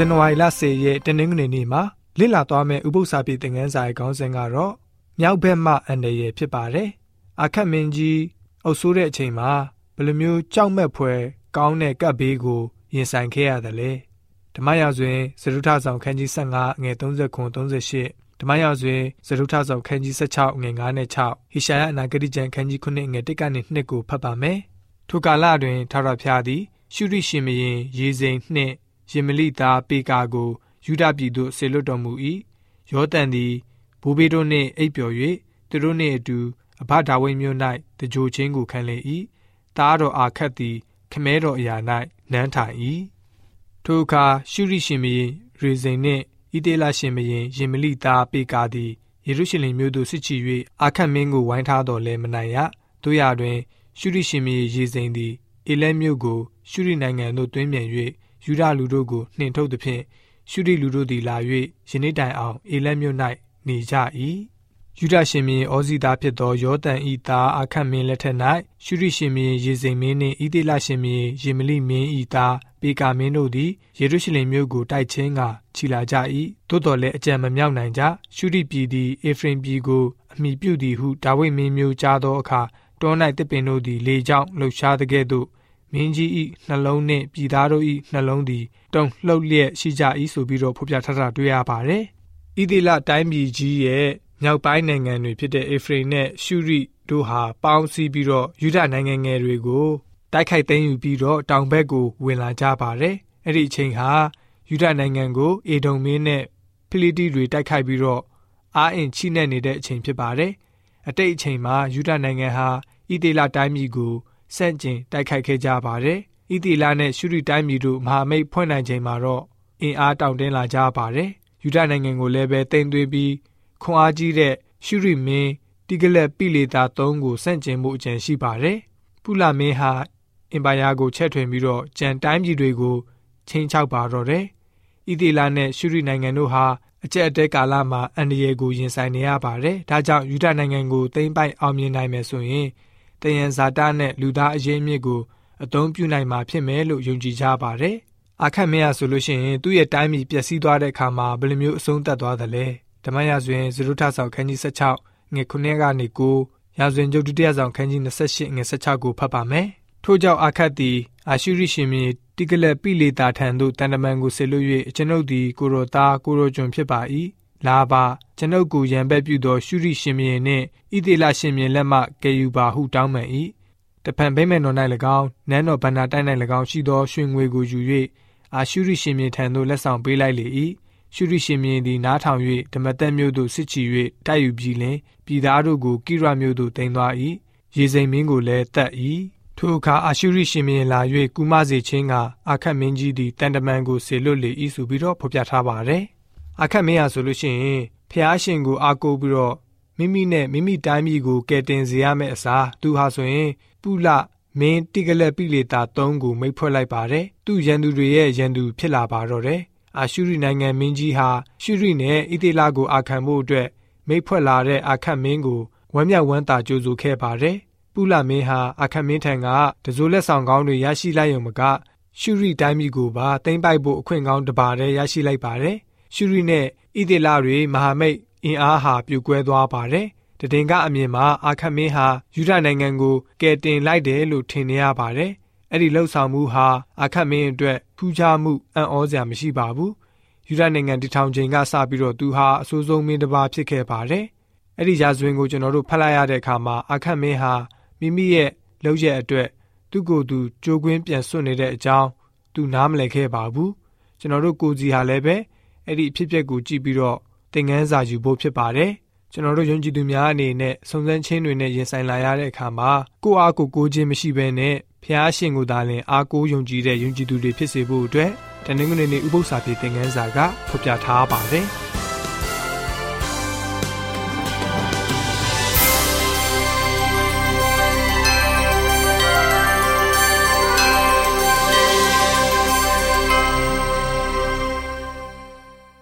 ဇန်နဝါရီလ10ရက်တနင်္ဂနွေနေ့မှာလည်လာသွားမယ့်ဥပုသ္စာပြေသင်ခန်းစာရဲ့ခေါင်းစဉ်ကတော့မြောက်ဘက်မှအန္တရာယ်ဖြစ်ပါတယ်။အခက်မင်းကြီးအုပ်ဆိုးတဲ့အချိန်မှာဘယ်လိုမျိုးကြောက်မက်ဖွယ်ကောင်းတဲ့ကပ်ဘေးကိုရင်ဆိုင်ခဲ့ရတယ်လဲ။ဓမ္မရာဇဝင်စရုထဆောင်ခန်းကြီး15ငွေ30 38ဓမ္မရာဇဝင်စရုထဆောင်ခန်းကြီး16ငွေ9နဲ့6ဟေရှာယအနာဂတိကျမ်းခန်းကြီး9ငွေ1ကနေ2ကိုဖတ်ပါမယ်။ထိုကာလတွင်ထာဝရဘုရားသည်ရှုရိရှင်မရင်ရေစိန်နှင့် ယေမလိသားပေကာကိုယူဒပြည်သို့ဆေလွတ်တော်မူ၏ယောတန်သည်ဘိုးဘေးတို့နှင့်အိပ်ပျော်၍သူတို့နှင့်အတူအဘဒါဝိမြို့၌တကြိုချင်းကိုခံလေ၏သားတော်အာခတ်သည်ခမဲတော်အရာ၌နန်းထိုင်၏ထိုအခါရှုရိရှင်မင်းရေဇိန်နှင့်ဣတေလရှင်မင်းယေမလိသားပေကာသည်ယေရုရှလင်မြို့သို့စစ်ချီ၍အာခတ်မင်းကိုဝိုင်းထားတော်လဲမနိုင်ရတို့ရတွင် ရှုရိရှင်မင်းရေဇိန်သည်အေလဲမြို့ကိုရှုရိနိုင်ငံသို့တွင်းပြန်၍ ယူဒလူတို့ကိုနှင်ထုတ်သည်ဖြင့်ရှုရိလူတို့သည်လာ၍ယနေ့တိုင်အောင်အေလက်မြို့၌နေကြ၏ယူဒရှင်မင်းဩဇီသားဖြစ်သောယောတန်ဤသားအခတ်မင်းလက်ထက်၌ရှုရိရှင်မင်းရေစိန်မင်းနှင့်ဣသေလရှင်မင်းယေမလိမင်းဤသားပေကာမင်းတို့သည်ယေရုရှလင်မြို့ကိုတိုက်ချင်းကခြိလာကြ၏သို့တော်လည်းအကြံမမြောက်နိုင်ကြရှုရိပြည်သည်အေဖရင်ပြည်ကိုအမိပြုသည်ဟုဒါဝိဒ်မင်းမျိုးကြားသောအခါတော၌တစ်ပင်တို့သည်လေကြောင်းလှုပ်ရှားတဲ့ကဲ့သို့ မင်းကြီး၏နှလုံးနှင့်ပြည်သားတို့၏နှလုံးသည်တုန်လှုပ်လျက်ရှိကြ၏ဆိုပြီးတော့ဖော်ပြထားတာတွေ့ရပါတယ်။ဣသီလတိုင်းပြည်ကြီးရဲ့မြောက်ပိုင်းနိုင်ငံတွေဖြစ်တဲ့အေဖရိနဲ့ရှုရိတို့ဟာပေါင်းစည်းပြီးတော့ယူဒနိုင်ငံငယ်တွေကိုတိုက်ခိုက်သိမ်းယူပြီးတော့တောင်ဘက်ကိုဝင်လာကြပါတယ်။အဲ့ဒီအချိန်ဟာယူဒနိုင်ငံကိုအေဒုံမင်းနဲ့ဖိလိတိတွေတိုက်ခိုက်ပြီးတော့အာအင်ချိနဲ့နေတဲ့အချိန်ဖြစ်ပါတယ်။အတိတ်အချိန်မှာယူဒနိုင်ငံဟာဣသေလတိုင်းပြည်ကို စန့်ကျင်တိုက်ခိုက်ခဲ့ကြပါတယ်။ဣသီလနဲ့ရှုရီတိုင်းပြည်တို့မဟာမိတ်ဖွဲ့နိုင်ချိန်မှာတော့အင်အားတောင့်တင်းလာကြပါတယ်။ယူဒနိုင်ငံကိုလည်းပဲတင်သွေးပြီးခွန်အားကြီးတဲ့ရှုရီမင်းတိဂလက်ပိလေတာ၃ကိုစန့်ကျင်မှုအကြံရှိပါတယ်။ပုလမင်းဟာအင်ပါယာကိုချက်ထွင်ပြီးတော့ကြံတိုင်းပြည်တွေကိုချင်းချောက်ပါတော့တယ်။ဣသီလနဲ့ရှုရီနိုင်ငံတို့ဟာအကျက်အတဲကာလမှာအန္တရာယ်ကိုရင်ဆိုင်နေရပါတယ်။ဒါကြောင့်ယူဒနိုင်ငံကိုသိမ်းပိုက်အောင်မြင်နိုင်မယ်ဆိုရင် တယံဇာတာနဲ့လူသားအရေးမြစ်ကိုအသုံးပြုနိုင်မှာဖြစ်မယ်လို့ယုံကြည်ကြပါတယ်။အခက်မရဆိုလို့ရှိရင်သူ့ရဲ့တိုင်းပြည်ပျက်စီးသွားတဲ့အခါမှာဘယ်လိုမျိုးအဆုံးသတ်သွားသလဲ။ဓမ္မရာဇဝင်ဇရုထဆောင်ခန်းကြီး16ငွေ9ကနေ9ရာဇဝင်ကျုပ်ဒုတိယဆောင်ခန်းကြီး28ငွေ16ကိုဖတ်ပါမယ်။ထို့ကြောင့်အခက်သည်အာရှုရိရှင်မြေတိကလက်ပိလေတာထံသို့တန်တမန်ကိုဆေလွတ်၍ကျွန်ုပ်သည်ကိုရောသားကိုရောကျွန်ဖြစ်ပါ၏ လာပါကျွန်ုပ်ကိုရံဘက်ပြုသော ရှုရိရှင်မြင်းနှင့်ဣသေလရှင်မြင်းလက်မှကယ်ယူပါဟုတောင်းပန်၏တဖန်ဗိမ္မာန်တော်၌၎င်းနန်းတော်ဗန္နာတိုင်း၌၎င်းရှိသောရွှေငွေကိုယူ၍အာရှုရိရှင်မြင်းထံသို့လက်ဆောင်ပေးလိုက်လေ၏ရှုရိရှင်မြင်းသည်နားထောင်၍ဓမ္မသက်မြို့သို့စစ်ချီ၍တိုက်ယူပြီးလင်ပြည်သားတို့ကိုကိရမြို့သို့တင်သွား၏ရေစိမ်မင်းကိုလည်းတတ်၏ထိုအခါအာရှုရိရှင်မြင်းလာ၍ကုမစေခြင်းကအခတ်မင်းကြီးသည်တန်တမန်ကိုဆေလွတ်လေ၏ဆိုပြီးတော့ဖော်ပြထားပါတယ် အခက်မင်းရဆိုလို့ရှိရင်ဖះရှင်ကိုအားကိုးပြီးတော့မိမိနဲ့မိမိတိုင်းပြည်ကိုကယ်တင်စေရမယ့်အစားသူဟာဆိုရင် ပုလမင်းတိကလက်ပိလေတာ၃ကိုမိတ်ဖွဲ့လိုက်ပါတယ်သူရန်သူတွေရဲ့ရန်သူဖြစ်လာပါတော့တယ်အာရှုရိနိုင်ငံမင်းကြီးဟာရှုရိနဲ့ဣသေလကိုအာခံဖို့အတွက်မိတ်ဖွဲ့လာတဲ့အာခတ်မင်းကိုဝမ်းမြောက်ဝမ်းသာကြိုဆိုခဲ့ပါတယ်ပုလမင်းဟာအာခတ်မင်းထံကတစိုးလက်ဆောင်ကောင်းတွေရရှိလိုက်ရုံမကရှုရိတိုင်းပြည်ကိုပါသိမ်းပိုက်ဖို့အခွင့်ကောင်းတစ်ပါးတည်းရရှိလိုက်ပါတယ် ရှုရီနဲ့ဣသေလတွေမဟာမိတ်အင်အားဟာပြိုကွဲသွားပါတယ်။တည်င်ကအမြင်မှာအာခမင်းဟာယူဒနိုင်ငံကိုကယ်တင်လိုက်တယ်လို့ထင်နေရပါတယ်။အဲ့ဒီလှုပ်ဆောင်မှုဟာအာခမင်းအတွက်ထူးခြားမှုအံ့ဩစရာမရှိပါဘူး။ယူဒနိုင်ငံတည်ထောင်ချိန်ကစပြီးတော့သူဟာအဆိုးဆုံးမင်းတစ်ပါးဖြစ်ခဲ့ပါတယ်။အဲ့ဒီရာဇဝင်ကိုကျွန်တော်တို့ဖတ်လိုက်ရတဲ့အခါမှာအာခမင်းဟာမိမိရဲ့လှုပ်ရက်အတွက်သူ့ကိုယ်သူကြိုးကွင်းပြန်ဆွတ်နေတဲ့အကြောင်းသူနားမလည်ခဲ့ပါဘူး။ကျွန်တော်တို့ကိုစီဟာလည်းပဲ အဲ့ဒီအဖြစ်အပျက်ကိုကြည့်ပြီးတော့သင်ခန်းစာယူဖို့ဖြစ်ပါတယ်ကျွန်တော်တို့ယုံကြည်သူများအနေနဲ့စုံစမ်းခြင်းတွေနဲ့ရင်ဆိုင်လာရတဲ့အခါမှာကိုယ့်အားကိုကိုးခြင်းမရှိဘဲနဲ့ဖျားရှင်ကိုသာလျှင်အားကိုးယုံကြည်တဲ့ယုံကြည်သူတွေဖြစ်စေဖို့အတွက်တနင်္ဂနွေနေ့ဥပုသ္စာပြေသင်ခန်းစာကဖော်ပြထားပါတယ်။